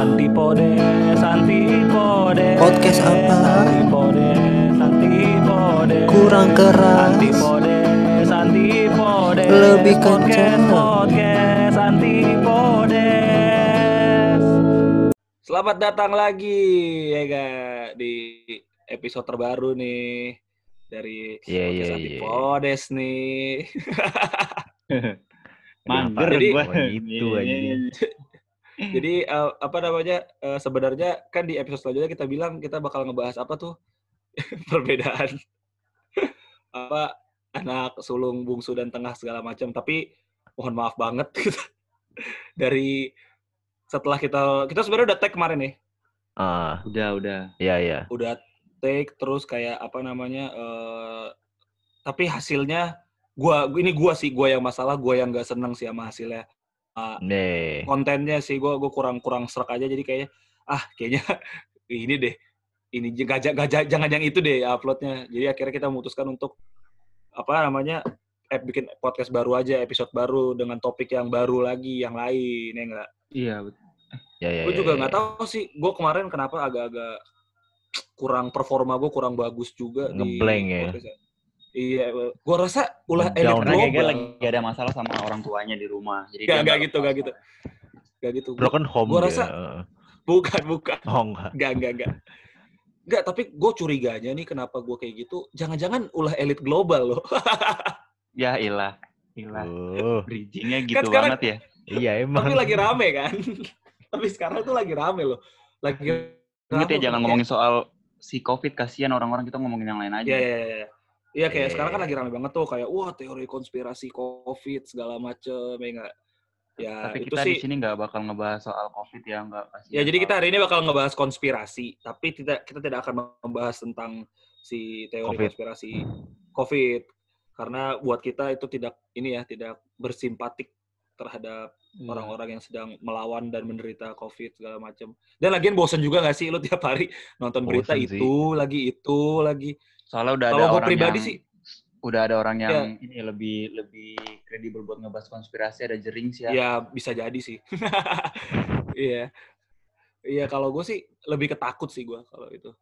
Antipodes, antipodes. Podcast apa? Antipodes, antipodes. Kurang keras. Antipodes, antipodes. Lebih Podcast, kencang. Podcast, antipodes. Selamat datang lagi ya gak di episode terbaru nih dari Iya, iya, podcast iya. antipodes nih. Mager gua. Oh, gitu Iya, aja. Iya. Jadi eh, apa namanya eh, sebenarnya kan di episode selanjutnya kita bilang kita bakal ngebahas apa tuh perbedaan apa anak sulung bungsu dan tengah segala macam tapi mohon maaf banget kita dari setelah kita kita sebenarnya udah tag kemarin nih Ah, Udah, udah. iya iya. udah take terus kayak apa namanya eh tapi hasilnya gua ini gua sih gua yang masalah gua yang nggak seneng sih sama hasilnya Nih. kontennya sih gue gue kurang kurang serak aja jadi kayaknya ah kayaknya ini deh ini gajah gajah jangan yang itu deh uploadnya jadi akhirnya kita memutuskan untuk apa namanya eh, bikin podcast baru aja episode baru dengan topik yang baru lagi yang lain ya enggak Iya, betul. Ya ya. gue ya, juga ya, nggak ya. tahu sih gue kemarin kenapa agak-agak kurang performa gue kurang bagus juga Ngeblank di ya? Iya gue rasa ulah elit Global. Lagi ada masalah sama orang tuanya di rumah. Jadi nggak nggak gitu, nggak gitu. Gak gitu Broken home Gua dia. rasa- bukan bukan Oh enggak. Enggak, enggak, enggak. Enggak, tapi gue curiganya nih kenapa gue kayak gitu. Jangan-jangan ulah elit global loh. Ya ilah. Ilah. Oh, Bridgingnya gitu Kan sekarang- banget ya. iya emang. tapi lagi rame kan. tapi sekarang tuh lagi rame loh. Lagi Ingat ya jangan ngomongin soal si COVID kasihan orang-orang kita ngomongin yang lain aja. Iya, iya, iya. Iya kayak Eh. sekarang kan lagi rame banget tuh kayak wah teori konspirasi COVID segala macem ya enggak. Ya Tapi itu kita sih. di sini nggak bakal ngebahas soal COVID ya, nggak kasihan. Ya jadi kita hari ini bakal ngebahas konspirasi, tapi tidak kita tidak akan membahas tentang si teori Covid. konspirasi COVID karena buat kita itu tidak ini ya tidak bersimpatik terhadap Iya. orang-orang yang sedang melawan dan menderita COVID segala macam. Dan lagian bosen juga gak sih lu tiap hari nonton berita Bosen sih. itu lagi itu lagi. Soalnya udah ada Kalau gue orang pribadi yang sih udah ada orang yang Ya. ini lebih lebih kredibel buat ngebahas konspirasi ada jering sih ya. ya bisa jadi sih. Iya. Iya kalau gue sih lebih ketakut sih gue kalau itu.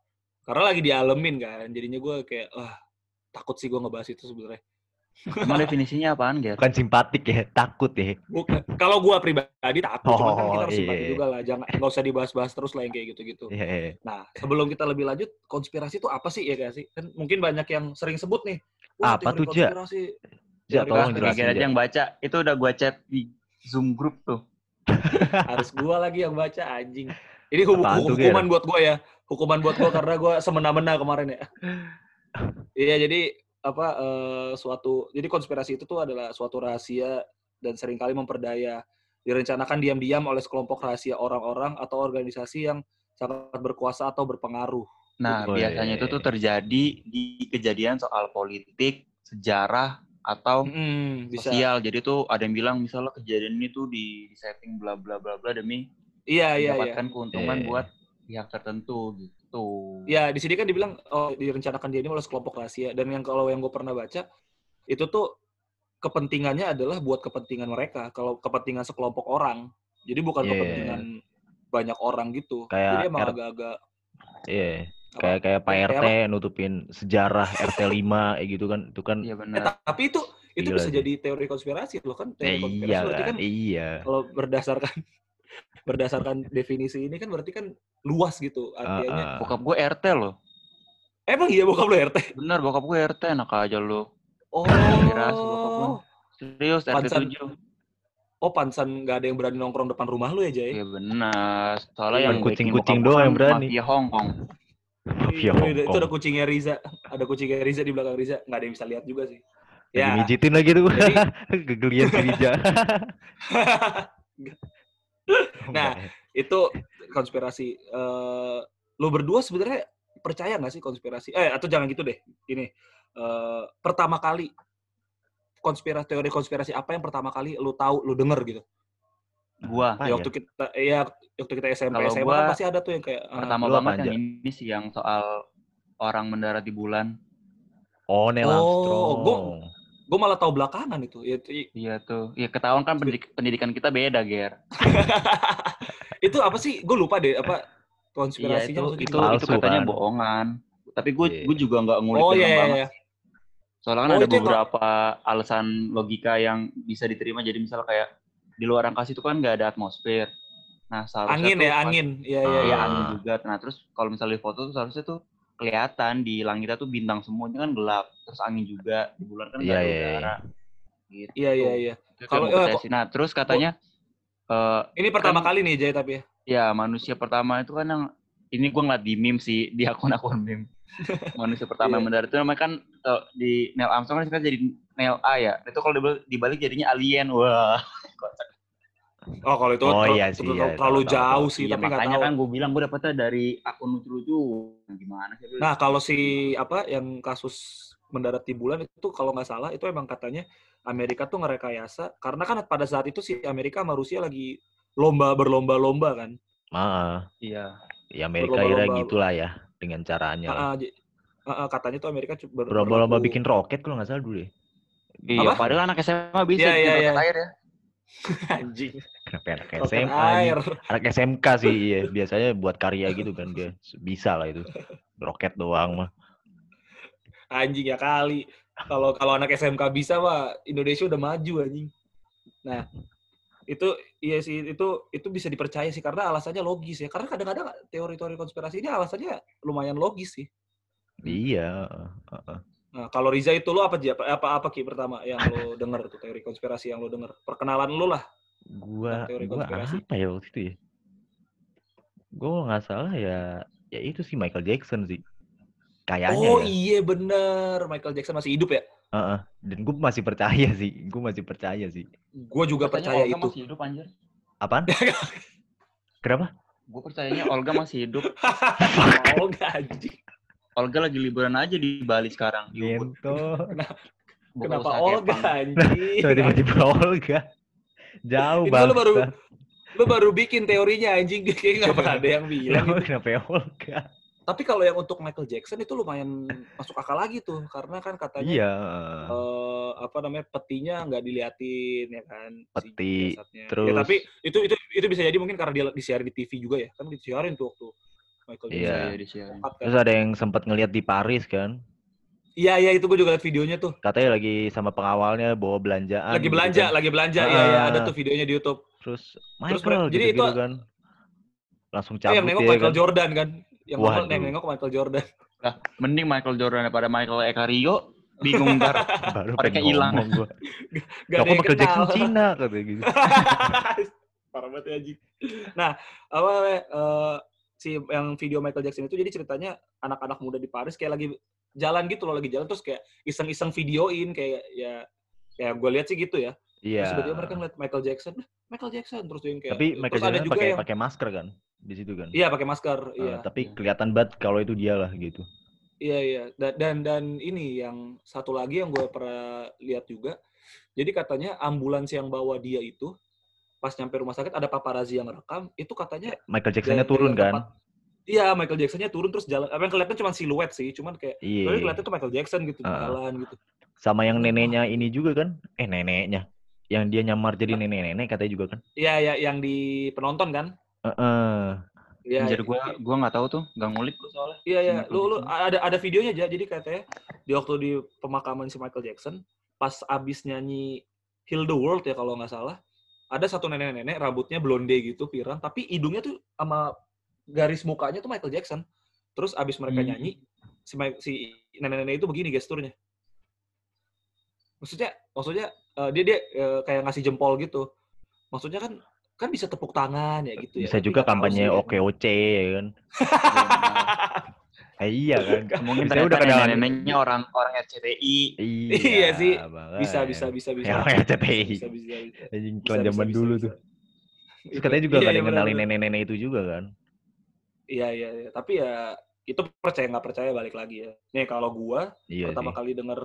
Karena lagi dialemin kan, jadinya gue kayak wah takut sih gue ngebahas itu sebenarnya. Emang definisinya apaan, Ger? Bukan simpatik ya, takut ya. Bukan. Kalau gue pribadi takut, cuman kan kita Oh, harus simpati iya. juga lah. Jangan nggak usah dibahas-bahas terus lah yang kayak gitu-gitu. Iya. iya. Nah, sebelum kita lebih lanjut, konspirasi itu apa sih ya gak sih? Kan mungkin banyak yang sering sebut nih. Wah, Apa tuh, Ja? konspirasi. Ja, tolong jelasin, aja Ja. yang baca. Itu udah gua chat di Zoom group tuh. Harus gua lagi yang baca anjing. Ini hub- Apaan tuh, hukuman buat gua ya. Hukuman buat gua karena gua semena-mena kemarin ya. Iya, jadi apa eh, suatu jadi konspirasi itu tuh adalah suatu rahasia dan sering kali memperdaya direncanakan diam-diam oleh sekelompok rahasia orang-orang atau organisasi yang sangat berkuasa atau berpengaruh. Nah, Woi. biasanya itu tuh terjadi di kejadian soal politik, sejarah, atau Hmm, bisa. sosial. Jadi tuh ada yang bilang misalnya kejadian ini tuh di, setting bla bla bla bla demi Iya, iya, iya. mendapatkan keuntungan Iya. buat pihak tertentu gitu. Ya, di sini kan dibilang oh, direncanakan dia ini oleh sekelompok rahasia dan yang kalau yang gue pernah baca itu tuh kepentingannya adalah buat kepentingan mereka, kalau kepentingan sekelompok orang. Jadi bukan Iya. kepentingan banyak orang gitu. Kayak Jadi emang R- agak-agak Iya. apa? Kayak kayak Pak Kayak RT nutupin sejarah RT 5 kayak gitu kan. Itu kan Iya Eh, benar. tapi itu itu Gila bisa sih. jadi teori konspirasi loh kan. Teori eh, konspirasi iya kan. kan Iya. kalau berdasarkan berdasarkan definisi ini kan berarti kan luas gitu artinya. Ah, ah. Bokap gue RT loh. Emang iya bokap lo RT? Bener, bokap gue RT enak aja lo. Oh. Bokap gue. Serius RT Pantesan. 7. Oh, pansan nggak ada yang berani nongkrong depan rumah lu ya, Jay? Iya benar. Soalnya Iya, yang kucing-kucing doang yang berani. Mafia Hong Kong. Mafia Itu- itu, Hongkong. ada kucingnya Riza. Ada kucingnya Riza di belakang Riza. Nggak ada yang bisa lihat juga sih. Lagi Ya. mijitin lagi tuh. Jadi- Gegelian si Rija. Nah, itu konspirasi. Eh, lu berdua sebenarnya percaya nggak sih konspirasi? Eh, atau jangan gitu deh. Ini eh, pertama kali konspirasi teori konspirasi apa yang pertama kali lu tahu, lu denger gitu? Gua ya ya? waktu kita ya waktu kita SMP Kalau SMA gua kan pasti ada tuh yang kayak ah, pertama lu banget yang ini sih yang soal orang mendarat di bulan. Oh, Neil Oh, Armstrong. gua- gue malah tahu belakangan itu. Ya, itu- Iya tuh. Iya ketahuan kan pendidik- pendidikan kita beda, Ger. itu apa sih? Gue lupa deh apa Iya konspirasinya itu maksudnya itu gimana? itu Palsu, katanya kan? bohongan. Tapi gue Iya. gue juga nggak ngulik Oh dalam iya iya banget. iya. Soalnya kan Oh, ada itu yang beberapa alasan logika yang bisa diterima. Jadi misal kayak di luar angkasa itu kan nggak ada atmosfer. Nah seharusnya Angin tuh ya, angin. Iya iya iya. Iya angin juga. Nah terus kalau misalnya di foto tuh seharusnya tuh kelihatan di langitnya tuh bintang semuanya kan gelap. Terus angin juga di bulan kan nggak Iya, ada iya, iya. udara. Gitu. Iya iya iya. Kalau eh. Nah terus katanya eh Ini pertama Kan- kali nih Jay tapi ya. ya manusia pertama itu kan yang ini gue ngeliat di meme sih di akun-akun meme. manusia pertama Iya. yang mendarat itu namanya kan eh, di Neil Armstrong kan sekarang jadi Neil A ya. Itu kalau dibalik, dibalik jadinya alien. Wah. Oh kalau itu Oh, ter- iya ter- sih, ter- iya, terlalu tahu, jauh tahu. sih, Iya, tapi nggak makanya tahu. kan gue bilang gue dapetnya dari akun lucu-lucu. Gimana sih? Nah kalau si apa yang kasus mendarat di bulan itu kalau nggak salah itu emang katanya Amerika tuh ngerekayasa karena kan pada saat itu si Amerika sama Rusia lagi lomba berlomba-lomba kan. Maaf. Iya. Ya Amerika ira Berlomba-lomba. gitulah ya dengan caranya. Ah, ah, ah, ah, katanya tuh Amerika Berlomba-lomba berlaku- bikin roket kalau nggak salah dulu ya. Iya, Apa? padahal anak SMA bisa Iya, bikin iya, roket iya. air ya. anjing Kenapa anak roket SMA? air. Anak SMK sih iya. Biasanya buat karya gitu kan dia. Bisa lah itu. Roket doang mah. Anjing ya kali. Kalau kalau anak SMK bisa mah Indonesia udah maju anjing. Nah, itu iya sih itu itu bisa dipercaya sih karena alasannya logis ya. Karena kadang-kadang teori-teori konspirasi ini alasannya lumayan logis sih. Iya. heeh. Nah, kalau Riza itu lo apa Ji? apa apa, apa Ki pertama yang lo denger tuh teori konspirasi yang lo denger? Perkenalan lo lah. Gua, teori gua konspirasi. apa ya waktu itu ya? Gua nggak salah ya, ya itu sih Michael Jackson sih. Kayaknya oh ya. iya bener, Michael Jackson masih hidup ya? Heeh. Dan gue masih percaya sih. Gue masih percaya sih. Gue juga Katanya percaya Olga itu. masih hidup anjir. Apaan? Kenapa? Gue percayanya Olga masih hidup. oh enggak anjing. Olga lagi liburan aja di Bali sekarang. Di Ubud. Buka Kenapa usaha Olga anjing? Tiba-tiba Olga. Jauh Itu banget. lu baru lu baru bikin teorinya anjing kayaknya nggak pernah ada yang bilang. Kenapa, kenapa ya Olga? Tapi kalau yang untuk Michael Jackson itu lumayan masuk akal lagi tuh karena kan katanya Iya. eh, apa namanya petinya nggak diliatin ya kan si Peti, jasadnya. ya, terus- tapi itu itu itu bisa jadi mungkin karena dia disiarin di TV juga ya kan disiarin tuh waktu Michael Iya. Jackson Iya, angkat kan. Terus ada yang sempat ngelihat di Paris kan. iya iya itu gue juga liat videonya tuh Katanya lagi sama pengawalnya bawa belanjaan. lagi gitu belanja kan. lagi belanja iya iya ada Ah. tuh videonya di YouTube Terus Terus Michael mere- jadi gitu-gitu itu- kan. Langsung Eh, cabut yang nengok Michael kan. Jordan kan yang Waduh. yang nengok Michael Jordan Mending Michael Jordan daripada Michael Eka Rio. Bingung ntar. Baru pengen hilang. ngomong gua. Gak Kok Michael Jackson Cina katanya gitu. Parah banget ya, anjing. Nah, apa eh, si yang video Michael Jackson itu jadi ceritanya anak-anak muda di Paris kayak lagi jalan gitu loh, lagi jalan terus kayak iseng-iseng videoin kayak ya ya gue lihat sih gitu ya. Iya. Terus tiba-tiba mereka ngeliat Michael Jackson, "Lah, Michael Jackson terus yang kayak Tapi Michael terus Jackson juga pakai yang pakai masker kan di situ kan. iya pakai masker, Eh, iya. tapi kelihatan banget kalau itu dia lah gitu. Iya iya dan, dan dan ini yang satu lagi yang gue pernah lihat juga. Jadi katanya ambulans yang bawa dia itu pas nyampe rumah sakit ada paparazzi yang rekam itu katanya Michael Jacksonnya turun kan. tempat- Iya Michael Jacksonnya turun terus jalan. Apa yang kelihatan cuma siluet sih, cuman kayak Iya. tapi kelihatan tuh Michael Jackson gitu Ah. jalan gitu. Sama yang neneknya ini juga kan. Eh neneknya. Yang dia nyamar jadi nenek-nenek katanya juga kan. Iya ya yang di penonton kan. Heeh. Iya. Anjir iya. gue gua nggak tahu tuh, nggak ngulik gua soalnya. Iya iya, lu lu ada ada videonya aja. Jadi katanya di waktu di pemakaman si Michael Jackson pas abis nyanyi Heal the World ya kalau nggak salah, ada satu nenek-nenek rambutnya blonde gitu pirang, tapi hidungnya tuh sama garis mukanya tuh Michael Jackson. Terus abis mereka Hmm. nyanyi si si nenek-nenek itu begini gesturnya. Maksudnya maksudnya eh, dia dia eh, kayak ngasih jempol gitu. Maksudnya kan kan bisa tepuk tangan ya gitu ya. Bisa juga kampanye. OKOC ya kan. Eh, iya kan. Mungkin Bisa udah kedengeran. nenek-neneknya orang orang RCTI. Iya sih. makanya. bisa bisa bisa bisa. Ya, orang RCTI. Bisa bisa. bisa. Anjing Bisa, bisa, zaman bisa, dulu bisa. tuh. Terus katanya juga Iya, gak ada iya, kenalin nenek-nenek itu juga kan. Iya iya iya. Tapi ya itu percaya nggak percaya balik lagi ya. Nih kalau gua Iya pertama sih. kali denger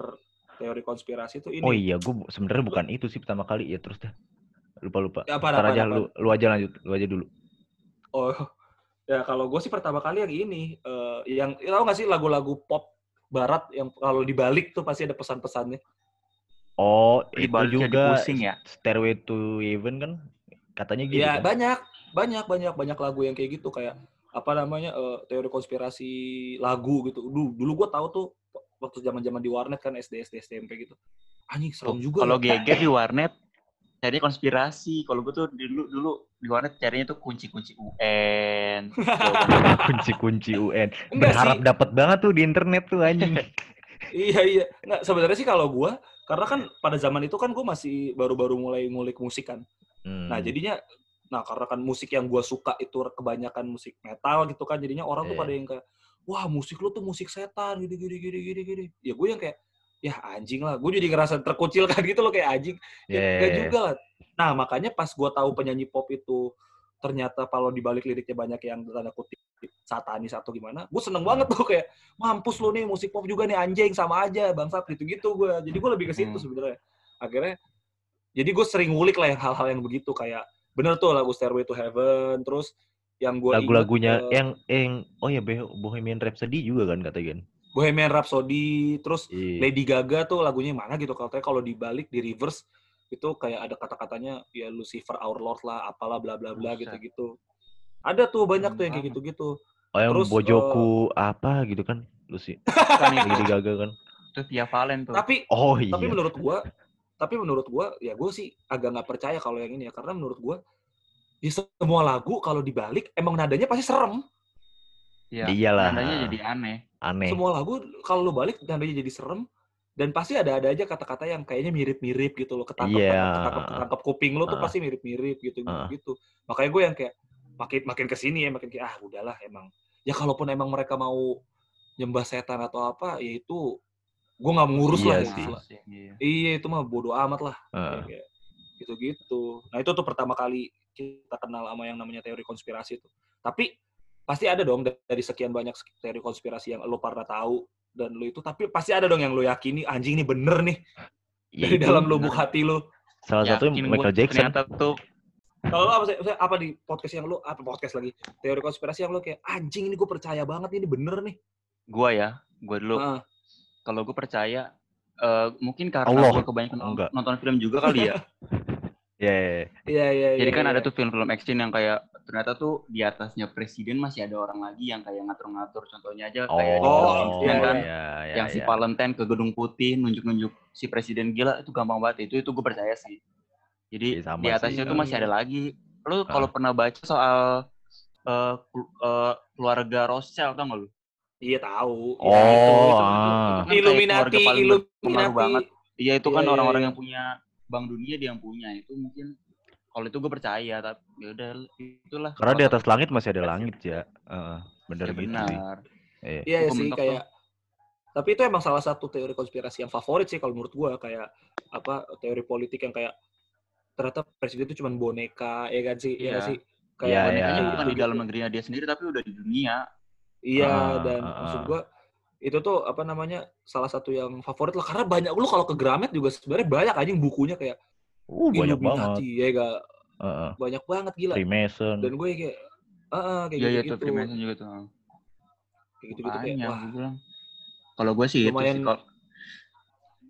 teori konspirasi itu ini. Oh iya, gue sebenarnya bukan itu sih pertama kali ya terus dah. Lupa lupa. Ya, Ntar apaan, aja lu lu aja lanjut, lu aja dulu. Oh ya kalau gue sih pertama kali yang ini eh, yang ya, tahu nggak sih lagu-lagu pop barat yang kalau dibalik tuh pasti ada pesan-pesannya. Oh, itu juga pusing ya? Stairway to Heaven kan Katanya gitu. Iya kan? banyak, banyak, banyak, banyak lagu yang kayak gitu kayak apa namanya eh, teori konspirasi lagu gitu. Dulu, dulu gue tahu tuh waktu zaman-zaman di warnet kan SD, SD, SMP gitu. Anjing serem juga. Kalau ya. geger di warnet carinya konspirasi. Kalau gue tuh dulu dulu di warnet carinya tuh kunci-kunci UN. Kunci-kunci UN. Enggak Berharap dapat banget tuh di internet tuh anjing. Iya iya. Nggak sebenarnya sih kalau gue karena kan pada zaman itu kan gue masih baru-baru mulai ngulik musik kan. Nah Hmm. jadinya, nah karena kan musik yang gue suka itu kebanyakan musik metal gitu kan, jadinya orang tuh Iya. pada yang kayak, wah musik lu tuh musik setan, gini gini gini gini gini. Ya gue yang kayak, ya anjing lah. Gue jadi ngerasa terkucilkan gitu loh kayak anjing. Ya, Iya, Nggak iya, juga lah. Nah makanya pas gue tahu penyanyi pop itu ternyata kalau dibalik liriknya banyak yang tanda kutip satanis atau gimana, gue seneng banget tuh kayak mampus lu nih musik pop juga nih anjing sama aja bangsat gitu-gitu gue. Jadi gue lebih ke situ Hmm. sebenarnya. Akhirnya jadi gue sering ngulik lah yang hal-hal yang begitu kayak bener tuh lagu Stairway to Heaven terus yang gue Lagu-lagunya yang yang oh ya Bohemian Rhapsody juga kan katanya kan. Bohemian Rhapsody terus Iya. Lady Gaga tuh lagunya yang mana gitu katanya kalau dibalik di reverse itu kayak ada kata-katanya ya Lucifer Our Lord lah apalah bla bla bla gitu-gitu ada tuh banyak tuh yang kayak gitu-gitu Oh yang terus, Bojoku apa gitu kan. Lu sih Bukan itu. Lady Gaga kan. Itu Via Valen tuh. tapi Oh iya. tapi menurut gua tapi menurut gua ya gue sih agak nggak percaya kalau yang ini ya karena menurut gua di semua lagu kalau dibalik emang nadanya pasti serem Iya. Iyalah. Nadanya jadi aneh. Aneh. semua lagu kalau lu balik nadanya jadi serem dan pasti ada-ada aja kata-kata yang kayaknya mirip-mirip gitu loh ketangkep Iya. ketangkep, ketangkep kuping lu tuh Ah. pasti mirip-mirip gitu Ah. gitu makanya gue yang kayak makin makin ke sini ya makin kayak ah udahlah emang ya kalaupun emang mereka mau nyembah setan atau apa ya itu gue nggak ngurus Iya lah sih. gitu. Iya. iya itu mah bodoh amat lah Heeh. kayak gitu-gitu nah itu tuh pertama kali kita kenal sama yang namanya teori konspirasi tuh tapi pasti ada dong dari sekian banyak teori konspirasi yang lo pernah tahu dan lo itu tapi pasti ada dong yang lo yakini anjing ini bener nih Ya dari dalam lubuk hati lo salah satu Michael Jackson. Ternyata tuh kalau lo apa sih apa di podcast yang lo apa podcast lagi teori konspirasi yang lo kayak anjing ini gue percaya banget ini bener nih gua ya, gua dulu. Ah. Kalau gua percaya eh, mungkin karena gua kebanyakan enggak. nonton film juga kali ya. Ya. ya, ya. iya iya Jadi iya, kan iya. ada tuh film-film action yang kayak ternyata tuh di atasnya presiden masih ada orang lagi yang kayak ngatur-ngatur. Contohnya aja kayak di Oh, iya, X-Men kan, ya, ya, yang si ya. Valentine ke gedung putih nunjuk-nunjuk si presiden gila itu gampang banget itu itu gue percaya sih. Jadi Iya, sama di atasnya sih. tuh masih ada lagi. Lu kalau Ah. pernah baca soal kelu- eh, keluarga Rothschild tau gak lu? iya tahu Oh, Ya, itu, itu, itu, ah. kan kayak Illuminati keluarga paling berpengaruh Illuminati banget. Iya itu kan Iya, iya, orang-orang iya. yang punya bank dunia dia yang punya itu mungkin kalau itu gue percaya tapi ya udah itulah. Karena di atas langit masih ada konspirasi. langit ya. Heeh, bener Ya gitu benar. Iya. Iya Gua sih kayak tapi itu emang salah satu teori konspirasi yang favorit sih kalau menurut gua kayak apa teori politik yang kayak ternyata presiden itu cuma boneka ya kan sih ya Iya. nggak sih Iya, kayak Bonekanya iya. bukan di dalam negerinya dia sendiri tapi udah di dunia. iya Ah, dan ah, maksud ah. Itu tuh apa namanya salah satu yang favorit lah karena banyak lu kalau ke Gramet juga sebenarnya banyak anjing bukunya kayak Uh, banyak banget. Ya gak Heeh. banyak banget gila Freemason. dan gue kayak ah kayak Iya iya gitu tuh Freemason juga tuh. kayak gitu gitu kayak Banyak wah. Kalau gue sih itu Lumayan- sih kalau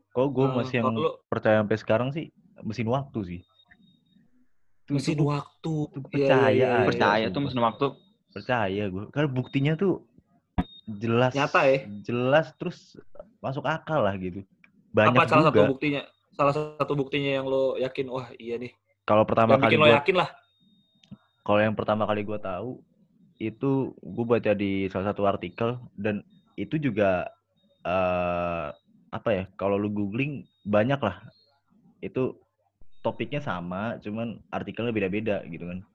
Kok gue eh, masih yang lu percaya sampai sekarang sih mesin waktu sih. Itu- mesin itu waktu itu Iya, iya, percaya iya, aja. iya. percaya tuh sumpah. mesin waktu percaya gue. Karena buktinya tuh jelas. Nyata ya? Jelas terus masuk akal lah gitu. Banyak apa salah satu juga. buktinya salah satu buktinya yang lo yakin wah iya nih Kalau pertama yang kali bikin lo yakin lah kalau yang pertama kali gue tahu itu gue baca di salah satu artikel dan itu juga eh apa ya kalau lu googling banyak lah itu topiknya sama cuman artikelnya beda-beda gitu kan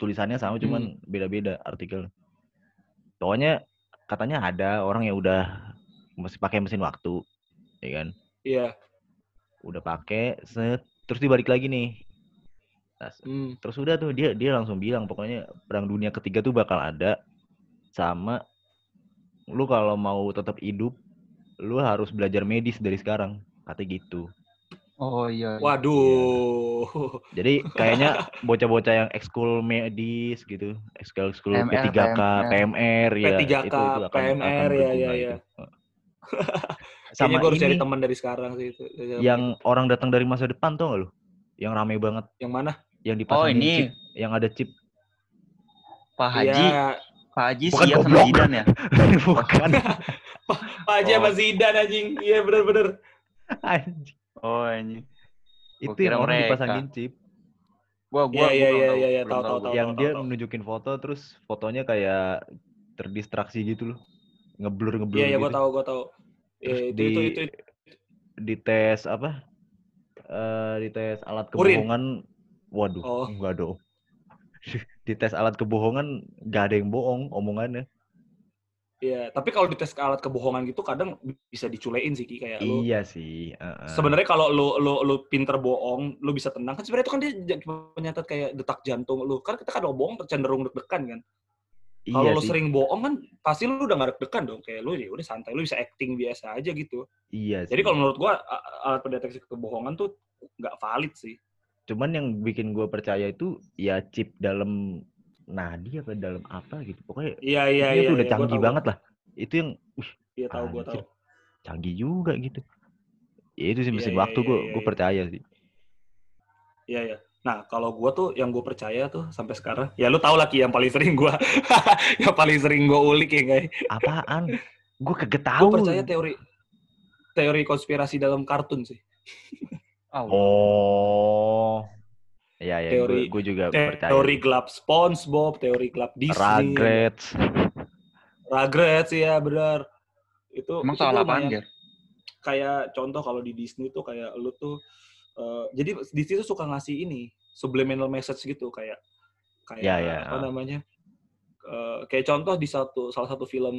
tulisannya sama cuman beda-beda artikel pokoknya katanya ada orang yang udah masih pakai mesin waktu ya kan? Iya. Udah pakai set terus dibalik lagi nih. Nah, hmm. terus udah tuh dia dia langsung bilang pokoknya perang dunia ketiga tuh bakal ada sama lu kalau mau tetap hidup lu harus belajar medis dari sekarang katanya gitu oh iya waduh jadi kayaknya bocah-bocah yang ekskul medis gitu ekskul ekskul PMR, P3K PMR ya P3K, itu, itu akan, PMR, akan ya, berguna ya, ya. itu. kayaknya sama gue harus cari ini teman dari sekarang sih itu yang orang datang dari masa depan tuh gak lu yang rame banget yang mana yang Oh dipasangin ini chip, yang ada chip. Pak Haji, Iya, Pak Haji Bukan siap sama. Zidane ya. Bukan. Pak Haji sama Oh. Zidane anjing. Iya bener-bener. Anjing. Oh ini. Itu yang orang mereka. dipasangin chip. Gua gua Iya, gua iya, iya, tahu, iya, iya, tahu, tahu tahu, gua. yang dia nunjukin foto terus fotonya kayak terdistraksi gitu loh. Ngeblur ngeblur Iya, iya, gitu. gue tahu, gue tahu. Terus Iya, itu, di itu, itu, itu. di tes apa? Eh di tes alat Urin. kebohongan. Waduh, Oh. enggak dong. di tes alat kebohongan nggak ada yang bohong omongannya. Iya, tapi kalau dites ke alat kebohongan gitu kadang bisa diculein sih Ki kayak lu. Iya sih. heeh. Sebenarnya kalau lu lu lu pinter bohong, lu bisa tenang kan sebenarnya itu kan dia cuma menyatat kayak detak jantung lu. Kan kita kan kalau bohong cenderung deg-degan kan. Kalau iya lu sih. sering bohong kan pasti lu udah gak deg-degan dong. Kayak lu ya udah santai, lu bisa acting biasa aja gitu. Iya Jadi kalau menurut gua alat pendeteksi kebohongan tuh nggak valid sih. Cuman yang bikin gue percaya itu ya chip dalam nadi apa dalam apa gitu. Pokoknya Iya iya iya. udah iya, gua canggih tahu. banget lah. Itu yang wih, Iya tahu gua tahu. canggih juga gitu. Ya itu sih Iya, mesin iya, waktu iya, gue iya, gue iya. percaya sih. Iya ya. Nah kalau gua tuh yang gue percaya tuh sampai sekarang, ya lu tau lah Ki yang paling sering gua, yang paling sering gua ulik ya guys. Apaan? gue Gue tahu. percaya teori teori konspirasi dalam kartun sih. Oh, Oh. Ya ya, Teori- gue juga percaya. Teori gelap SpongeBob, teori gelap Disney, Rugrats. Rugrats ya benar. Itu emang itu gua apaan? Kayak contoh kalau di Disney tuh kayak lu tuh eh, jadi Disney tuh suka ngasih ini subliminal message gitu kayak kayak Ya, ya, apa namanya? eh, kayak contoh di satu salah satu film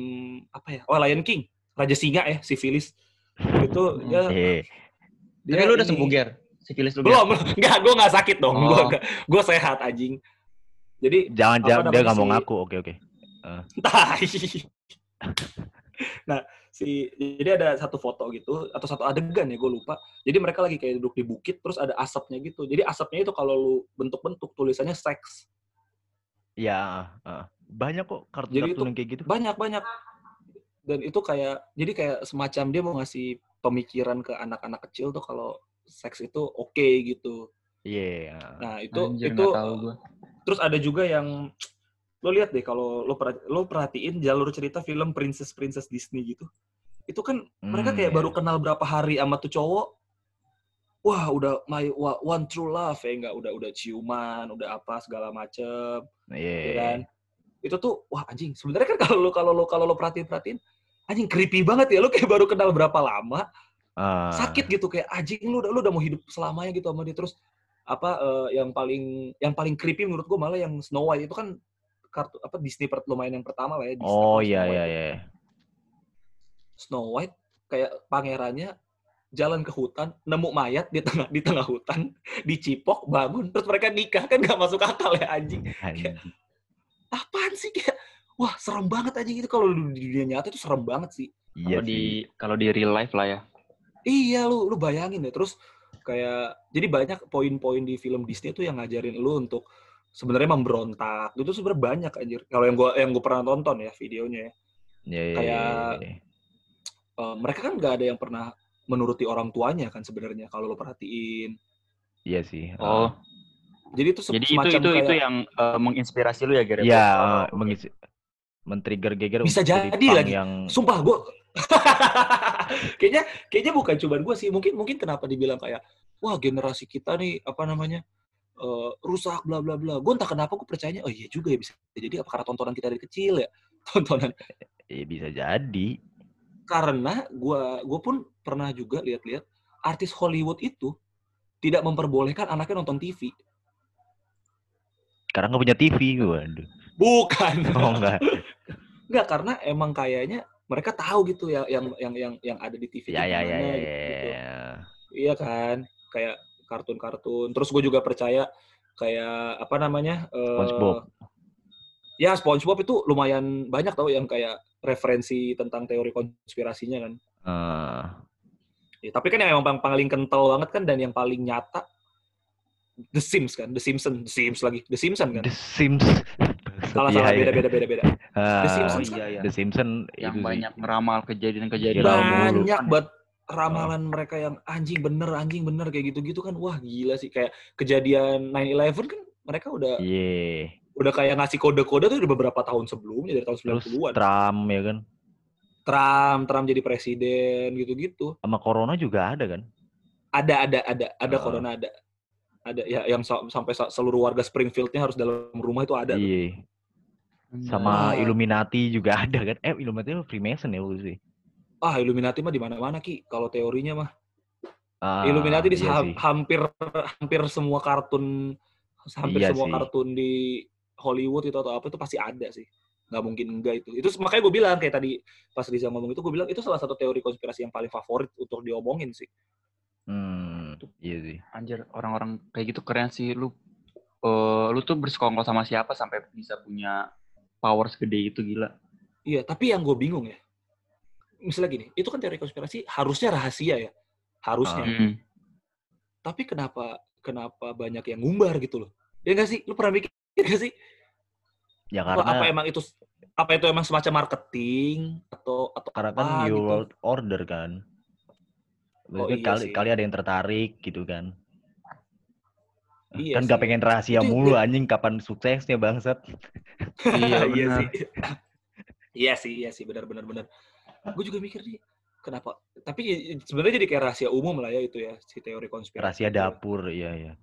apa ya? Oh Lion King, Raja Singa ya, si Phyllis. Itu Hmm. dia, Eh, dia Tapi lu udah sembuh, Ger? Sifilis lu? Belum, enggak, gue nggak sakit dong. Gue Oh. gue sehat anjing. Jadi jangan jangan dia nggak mau ngaku. Oke oke. Tai. nah, si jadi ada satu foto gitu atau satu adegan ya gue lupa. Jadi mereka lagi kayak duduk di bukit terus ada asapnya gitu. Jadi asapnya itu kalau lu bentuk-bentuk tulisannya seks. Ya, ah. banyak kok Jadi kartun-kartun itu yang kayak gitu. Banyak banyak. Dan itu kayak jadi kayak semacam dia mau ngasih pemikiran ke anak-anak kecil tuh kalau seks itu oke gitu. Iya. Nah, itu Anjir, itu gua. terus ada juga yang lo lihat deh kalau lo lo perhatiin jalur cerita film princess princess Disney gitu itu kan mereka Hmm, kayak iya. baru kenal berapa hari sama tuh cowok wah udah my one true love ya enggak udah udah ciuman udah apa segala macem Iya. ya kan itu tuh wah anjing sebenarnya kan kalau lo kalau lo kalau lo perhatiin perhatiin anjing creepy banget ya lo kayak baru kenal berapa lama Ah, sakit gitu kayak anjing lu udah lu udah mau hidup selamanya gitu sama dia terus apa eh, yang paling yang paling creepy menurut gua malah yang Snow White itu kan kartu apa Disney per, lumayan yang pertama lah ya Disney Oh Snow iya White iya itu. iya. Snow White kayak pangerannya jalan ke hutan nemu mayat di tengah di tengah hutan dicipok bangun terus mereka nikah kan nggak masuk akal ya anjing Anjing. apaan sih kayak wah serem banget anjing itu kalau di dunia nyata itu serem banget sih Iya Kalau di sih. kalau di real life lah ya. Iya lu lu bayangin deh terus kayak jadi banyak poin-poin di film Disney tuh yang ngajarin lu untuk sebenarnya memberontak. Itu sebenarnya banyak anjir. Kalau yang gua yang gua pernah tonton ya videonya ya. Iya iya. kayak- iya, iya. Eh, mereka kan nggak ada yang pernah menuruti orang tuanya kan sebenarnya kalau lo perhatiin. Iya sih. Oh, ah. Jadi itu se- jadi itu semacam itu kayak itu yang eh, menginspirasi lu ya, Ger? Iya, Oh, eh, mengisi men-trigger geger Bisa jadi lagi. yang sumpah gua kayaknya kayaknya bukan cuma gua sih. Mungkin mungkin kenapa dibilang kayak wah generasi kita nih apa namanya eh, rusak bla bla bla. Gue entah kenapa gue percayanya oh iya juga ya bisa jadi apa karena tontonan kita dari kecil ya tontonan eh, bisa jadi. karena gua gue pun pernah juga lihat-lihat artis Hollywood itu tidak memperbolehkan anaknya nonton TV. Karena nggak punya TV, waduh. Bukan. Oh enggak. Enggak karena emang kayaknya mereka tahu gitu ya yang yang yang yang ada di TV. itu Ya ya ya gimana ya. gitu. ya. Iya kan? Kayak kartun-kartun. Terus gue juga percaya kayak apa namanya? eh, SpongeBob. Ya SpongeBob itu lumayan banyak tau yang kayak referensi tentang teori konspirasinya kan. Eh, Ya, tapi kan yang emang paling kental banget kan dan yang paling nyata The Sims kan, The Simpsons, The Sims lagi, The Simpsons kan. The Sims. Salah Iya, salah iya. beda beda beda beda. Ah, The Simpsons Oh iya ya. The Simpsons Yang banyak ngeramal kejadian-kejadian. Banyak banget ramalan mereka yang anjing bener, anjing bener kayak gitu-gitu kan wah gila sih kayak kejadian 9/11 kan mereka udah Iya. udah kayak ngasih kode-kode tuh udah beberapa tahun sebelumnya dari tahun Terus 90-an. Trump ya kan. Trump, Trump jadi presiden gitu-gitu. Sama corona juga ada kan. Ada ada ada ada Ah. corona ada. Ada ya yang sa- sampai sa- seluruh warga Springfield-nya harus dalam rumah itu ada. tuh. Iya. Sama Ah. Illuminati juga ada kan. Eh Illuminati itu Freemason ya waktu sih. Ah, Illuminati mah di mana-mana Ki kalau teorinya mah. Ah, Illuminati di iya ha- sih. hampir hampir semua kartun hampir Iya semua sih. kartun di Hollywood itu atau apa itu pasti ada sih. Nggak mungkin enggak itu. Itu makanya gue bilang kayak tadi pas Riza ngomong itu gue bilang itu salah satu teori konspirasi yang paling favorit untuk diomongin sih. Hmm, iya sih. Anjir, orang-orang kayak gitu keren sih lu. eh lu tuh bersekongkol sama siapa sampai bisa punya power segede itu gila. Iya, tapi yang gue bingung ya. Misalnya gini, itu kan teori konspirasi harusnya rahasia ya. Harusnya. Hmm. Tapi kenapa kenapa banyak yang ngumbar gitu loh? Ya nggak sih? Lu pernah mikir nggak sih? Ya Apa, karena apa emang itu apa itu emang semacam marketing atau atau karena apa kan New gitu? World Order kan. Oh, iya kali sih. kali ada yang tertarik gitu kan. Iya kan gak sih. pengen rahasia mulu anjing kapan suksesnya bangsat. Iya, iya sih. iya sih, iya sih, benar benar benar. Gue juga mikir nih, kenapa? Tapi ya, sebenarnya jadi kayak rahasia umum lah ya itu ya, si teori konspirasi. Rahasia ya. dapur, iya iya.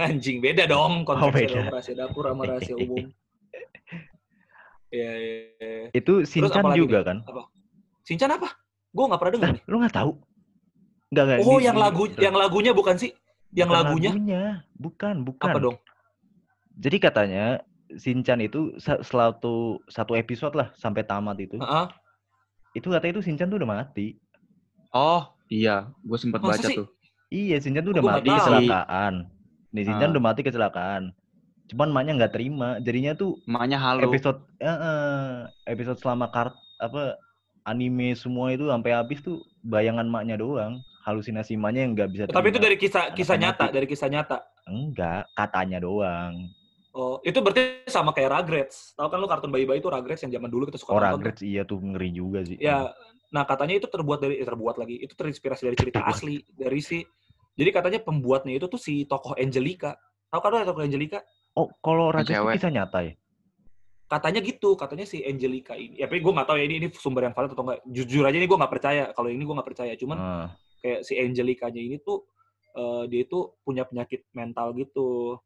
Anjing beda dong konteksnya Oh, beda. rahasia dapur sama rahasia umum. Iya, iya, iya. Itu apalagi juga nih? kan? Shinchan apa? Gue nggak pernah dengar nih. lu nggak tahu? Enggak enggak. Oh, di- yang lagu, yang lagunya bukan sih? Yang bukan lagunya Bukan, bukan. apa dong? Jadi katanya Shinchan itu sa- satu satu episode lah sampai tamat itu. Heeh. Itu katanya itu Shinchan tuh udah mati. Oh, iya, gue sempat Masa baca sih? tuh. Iya, Shinchan tuh Oh, udah mati tahu. kecelakaan. Nih Shinchan Ah. udah mati kecelakaan. Cuman emaknya nggak terima. Jadinya tuh Emaknya halo. episode eh, episode selama kart apa anime semua itu sampai habis tuh bayangan emaknya doang. Halusinasi emaknya yang nggak bisa Tapi itu dari kisah kisah nyata, mati. dari kisah nyata. Enggak, katanya doang. Oh, itu berarti sama kayak Rugrats. Tahu kan lu kartun bayi-bayi itu Rugrats yang zaman dulu kita suka Orang nonton. Rugrats iya tuh ngeri juga sih. Ya, nah katanya itu terbuat dari eh, terbuat lagi. Itu terinspirasi dari cerita asli dari si Jadi katanya pembuatnya itu tuh si tokoh Angelica. Tahu kan lu tokoh Angelica? Oh, kalau Rugrats itu kisah nyata ya? Katanya gitu, katanya si Angelica ini. Ya, tapi gue nggak tahu ya ini, ini sumber yang valid atau enggak. Jujur aja ini gue nggak percaya. Kalau ini gue nggak percaya. Cuman Ah, kayak si Angelica-nya ini tuh eh, dia itu punya penyakit mental gitu.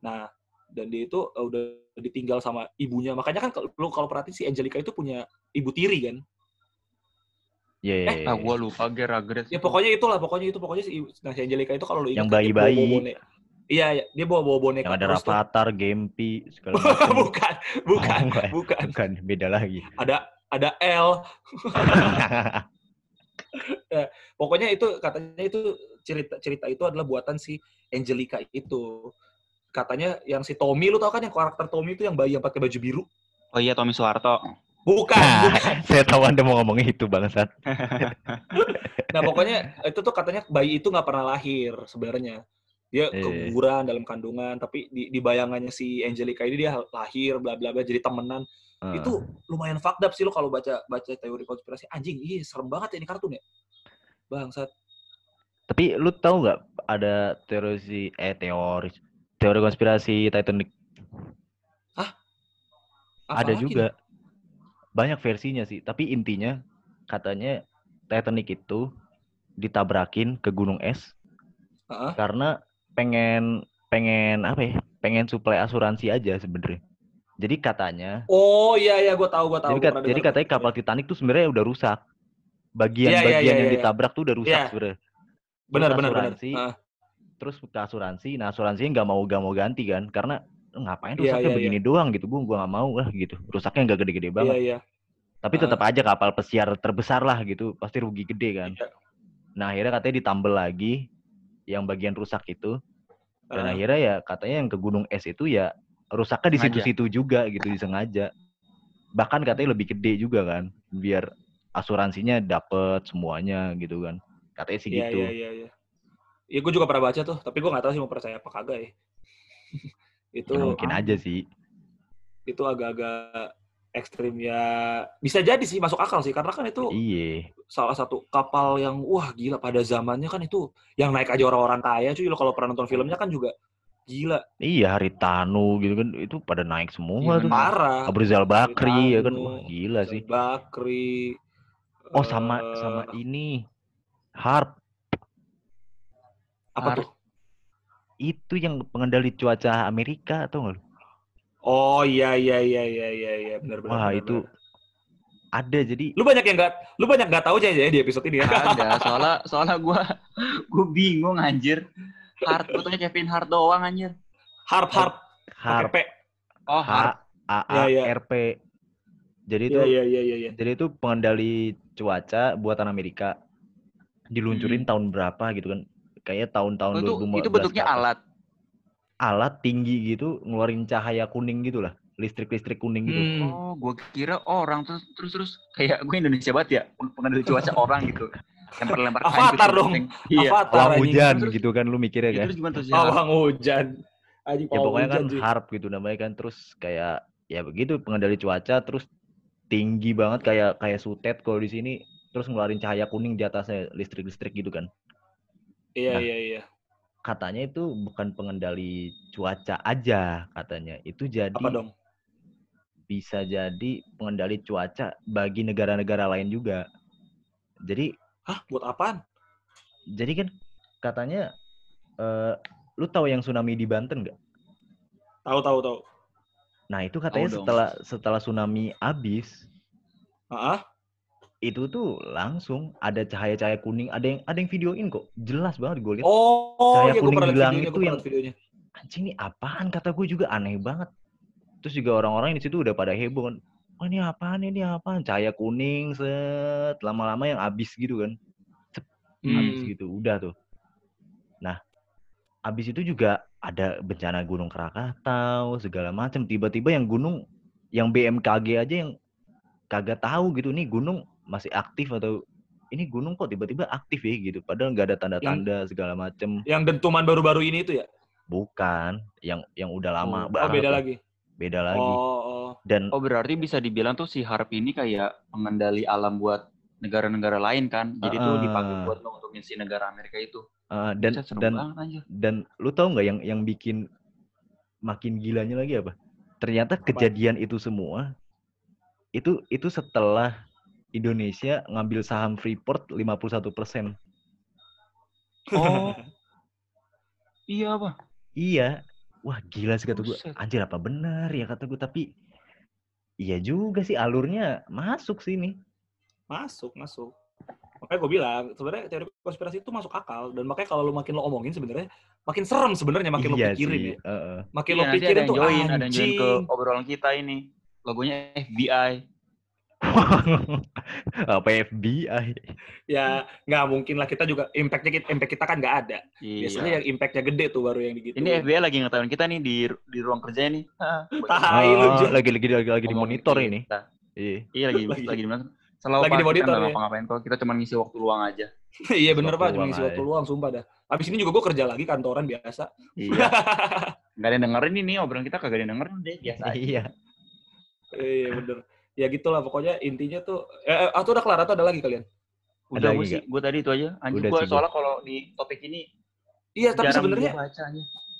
Nah, dan dia itu eh, udah ditinggal sama ibunya. Makanya kan kalau lu kalau perhatiin si Angelica itu punya ibu tiri kan. Iya, iya, iya. Ah, gue lupa Geragret. Ya pokoknya itulah, pokoknya itu pokoknya si nah si Angelica itu kalau lu ingat Yang dia bawa- bayi-bayi. Iya, iya, dia bawa bawa boneka Yang ada. Rafathar, Gempi, segala macam. bukan, bukan, Oh, bukan. Bukan, beda lagi. Ada ada L. Pokoknya itu katanya itu cerita cerita itu adalah buatan si Angelica itu. Katanya yang si Tommy lu tau kan yang karakter Tommy itu yang bayi yang pakai baju biru? Oh iya, Tommy Soeharto. Bukan, bukan. Saya tahu Anda mau ngomong itu bangsat. Nah, pokoknya itu tuh katanya bayi itu nggak pernah lahir sebenarnya. Dia Eh. keguguran dalam kandungan, tapi di, di bayangannya si Angelica ini dia lahir bla bla bla jadi temenan. Ah. Itu lumayan fucked up sih lo kalau baca baca teori konspirasi. Anjing, iya serem banget ya ini kartun ya. Bangsat. Tapi lu tahu nggak ada teori eh teori teori konspirasi Titanic? ada Apalagi juga. nih? Banyak versinya sih, tapi intinya katanya Titanic itu ditabrakin ke gunung es Heeh. karena pengen pengen apa ya? Pengen suplai asuransi aja sebenarnya. Jadi katanya Oh iya iya gue tahu gue tahu. jadi, gua kat- jadi katanya kapal Titanic tuh sebenarnya udah rusak. Bagian-bagian Iya, iya, iya, yang iya. ditabrak tuh udah rusak Iya. sebenarnya. benar terus benar benar. Heeh. Terus ke asuransi, nah asuransinya nggak mau nggak mau ganti kan? Karena "Eh, ngapain Iya, rusaknya iya, begini doang gitu, gua gua nggak mau lah gitu. Rusaknya nggak gede-gede Iya banget. iya. Tapi Ah. tetap aja kapal pesiar terbesar lah gitu, pasti rugi gede kan. Iya. Nah akhirnya katanya ditambal lagi yang bagian rusak itu. Dan akhirnya ya katanya yang ke gunung es itu ya rusaknya di situ-situ juga gitu disengaja. Bahkan katanya lebih gede juga kan, biar asuransinya dapet semuanya gitu kan. Katanya sih Iya gitu. iya iya iya. Iya gue juga pernah baca tuh, tapi gue nggak tahu sih mau percaya apa kagak ya. itu Ya, mungkin aja sih. itu agak-agak ekstrimnya bisa jadi sih masuk akal sih karena kan itu Iya. salah satu kapal yang wah gila pada zamannya kan itu yang naik aja orang-orang kaya cuy lo kalau pernah nonton filmnya kan juga gila Iya, Haritanu gitu kan itu pada naik semua Iya, tuh. parah Abu Rizal Bakri ya kan. Wah, gila sih. Bakri Oh, sama eh, sama ini. Harp apa Har- tuh itu yang pengendali cuaca Amerika atau enggak? lu? oh iya iya iya iya iya iya benar benar Wah, benar, itu benar. ada jadi lu banyak yang nggak lu banyak nggak tahu aja ya di episode ini ya Ada, soalnya soalnya gue gue bingung anjir. Hart, gue tanya Kevin Hart doang anjir. harp harp Harp P Oh, H Hart. A A iya. R P. Jadi itu iya iya iya iya iya jadi itu pengendali cuaca buatan Amerika. Diluncurin Hmm. tahun berapa gitu kan. Kayaknya tahun-tahun Oh, itu 2015 itu bentuknya ke atas. alat. Alat tinggi gitu ngeluarin cahaya kuning gitu lah. Listrik-listrik kuning gitu. Hmm. Oh, gue kira orang terus terus terus kayak gue Indonesia banget ya, pengendali cuaca orang gitu. Lempar-lempar kain Avatar gitu, dong. Iya. Avatar Awang anjing. hujan Terus- gitu kan lu mikirnya Ya, kan. terus gimana tuh sih? Pawang hujan anjing ya pokoknya kan cuy. harp gitu namanya kan terus kayak ya begitu pengendali cuaca terus tinggi banget kayak kayak sutet kalau di sini terus ngeluarin cahaya kuning di atasnya listrik-listrik gitu kan iya Nah. iya iya katanya itu bukan pengendali cuaca aja katanya itu jadi apa dong bisa jadi pengendali cuaca bagi negara-negara lain juga jadi hah buat apaan? Jadi kan katanya eh lu tahu yang tsunami di Banten nggak? Tahu tahu tahu. Nah itu katanya dong. setelah setelah tsunami habis. Ah itu tuh langsung ada cahaya-cahaya kuning ada yang ada yang videoin kok. Jelas banget gue lihat. Oh Cahaya iya gue kuning pernah di langit pernah yang- videonya. Anjing ini apaan? Kata gue juga aneh banget. Terus juga orang-orang di situ udah pada heboh kan oh ini apaan ini? Apaan? Cahaya kuning set lama-lama yang habis gitu kan. Habis Hmm. gitu udah tuh. Nah habis itu juga ada bencana gunung Krakatau segala macam tiba-tiba yang gunung yang BMKG aja yang kagak tahu gitu nih gunung masih aktif atau ini gunung kok tiba-tiba aktif ya? Gitu. Padahal nggak ada tanda-tanda segala macem. yang dentuman baru-baru ini itu ya? Bukan yang yang udah lama oh, banget beda lah. lagi beda lagi oh, oh. dan Oh, berarti bisa dibilang tuh si harp ini kayak pengendali alam buat negara-negara lain kan. Jadi tuh dipakai buat untuk ngisi negara Amerika itu. uh, dan seru dan banget dan lu tahu nggak yang yang bikin makin gilanya lagi apa ternyata kejadian itu semua itu itu setelah Indonesia ngambil saham Freeport 51 persen Oh. iya, apa? iya wah gila sih kata gue anjir apa benar ya kata gue tapi iya juga sih alurnya masuk sini masuk masuk. Makanya gue bilang sebenarnya teori konspirasi itu masuk akal dan makanya kalau lu makin lo omongin sebenarnya makin serem sebenarnya makin iya lo pikirin sih ya. heeh. makin Iya, lo pikirin yang tuh join, ada yang join ke anjing. obrolan kita ini. Logonya FBI. apa FBI ya nggak mungkin lah kita juga impactnya kita impact kita kan nggak ada biasanya Iya. yang impactnya gede tuh baru yang gitu Ini FBI lagi ngetahuin kita nih di di ruang kerjanya nih. Tai lu, Oh, lagi lagi lagi lagi di monitor kita. ini iya Iya lagi Lagi. lagi di mana? Selalu Lagi di monitor, ya? ngapa-ngapain kok. Kita cuma ngisi waktu luang aja. iya bener pak cuma ngisi waktu aja. luang sumpah dah abis ini juga gue kerja lagi kantoran biasa Iya. Gak ada yang dengerin ini obrolan kita kagak ada yang dengerin deh biasa aja. iya iya bener ya gitulah pokoknya intinya tuh eh, eh, atau udah kelar atau ada lagi kalian Udah Ada gue lagi sih, gue tadi itu aja. Anjir Udah gue soalnya kalau di topik ini iya tapi sebenarnya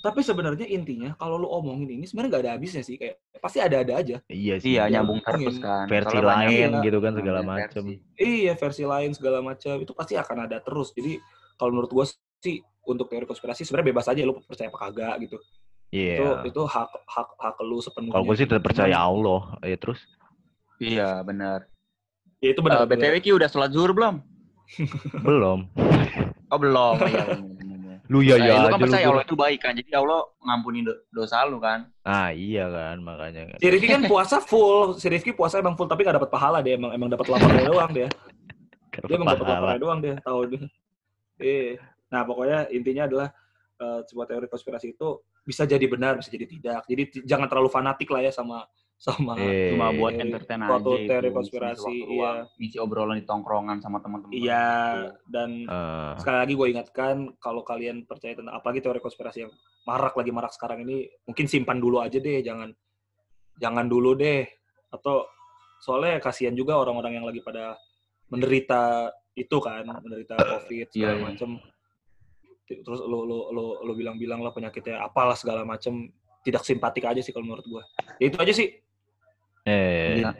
tapi sebenarnya intinya kalau lu omongin ini sebenarnya nggak ada habisnya sih kayak pasti ada-ada aja iya sih Iya nyambung terus kan. versi lain gitu kan segala versi. Iya, versi lain segala macam itu pasti akan ada terus. Jadi kalau menurut gua sih untuk teori konspirasi sebenarnya bebas aja lu percaya apa kagak gitu. iya Itu itu hak hak hak lu sepenuhnya. kalau gue sih tetap percaya Allah ya terus Iya benar. Ya itu benar. Eh, BTW Ki udah sholat zuhur belum? belum Oh belum. Iya, bener. lu ya Nah, ya lu kan aja percaya lu Allah itu baik kan. Jadi Allah ngampuni do- dosa lu kan. ah iya kan makanya kan Si Rifki kan puasa full. Si Rifki puasa emang full tapi gak dapat pahala dia emang emang dapat laparnya doang dia. Dia emang dapat Pahala. laparnya doang dia tahu dia. Eh, nah pokoknya intinya adalah eh, sebuah teori konspirasi itu bisa jadi benar, bisa jadi tidak. Jadi jangan terlalu fanatik lah ya sama sama Eh, Cuma buat teori- entertain aja. suatu itu, teori konspirasi, waktu iya. Ngisi obrolan di tongkrongan sama teman-teman. Iya, dan Eh, sekali lagi gue ingatkan kalau kalian percaya tentang apalagi teori konspirasi yang marak lagi marak sekarang ini mungkin simpan dulu aja deh jangan jangan dulu deh atau soalnya kasihan juga orang-orang yang lagi pada menderita itu kan, menderita COVID segala Iya, iya. macem. Terus lo lo lo lo bilang-bilang lah penyakitnya apalah segala macem tidak simpatik aja sih kalau menurut gua. Ya itu aja sih. Eh, Iya.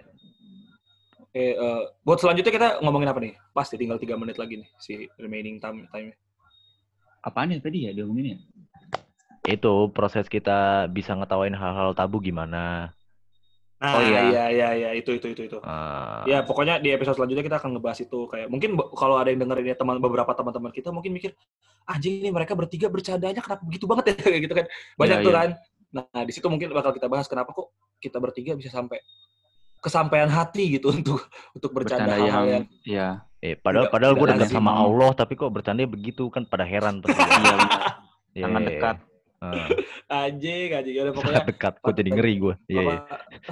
Eh, eh, buat selanjutnya kita ngomongin apa nih? Pasti tinggal tiga menit lagi nih si remaining time time. Apaan ya tadi ya diomongin ya? itu proses kita bisa ngetawain hal-hal tabu gimana. Nah, Oh, iya. iya iya iya itu itu itu itu. Ah, Ya pokoknya di episode selanjutnya kita akan ngebahas itu kayak mungkin kalau ada yang dengerin ya teman beberapa teman-teman kita mungkin mikir anjing ini mereka bertiga bercandanya kenapa begitu banget ya kayak gitu kan banyak Iya, tuh iya. kan. Nah di situ mungkin bakal kita bahas kenapa kok kita bertiga bisa sampai kesampaian hati gitu untuk untuk bercanda, Bercanda hal-hal yang yang iya. eh, padahal Tidak- padahal gue dekat sama Allah tapi kok bercanda begitu kan pada heran tuh. Iya benar. Iya, Sangat iya, dekat. iya. Ah, anjing anjing ya udah pokoknya sangat dekat. Gue jadi ngeri gue. Iya, iya.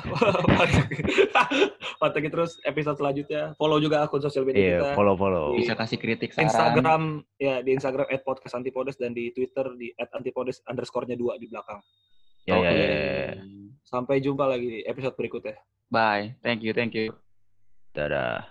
pantengin terus episode selanjutnya follow juga akun sosial media Iya, kita follow follow. Bisa kasih kritik saran. Instagram ya di Instagram @podcastantipodes dan di Twitter di @antipodes underscore-nya dua di belakang. Ya, ya, Oke. ya, ya. Sampai jumpa lagi di episode berikutnya. Bye. Thank you, thank you. Dadah.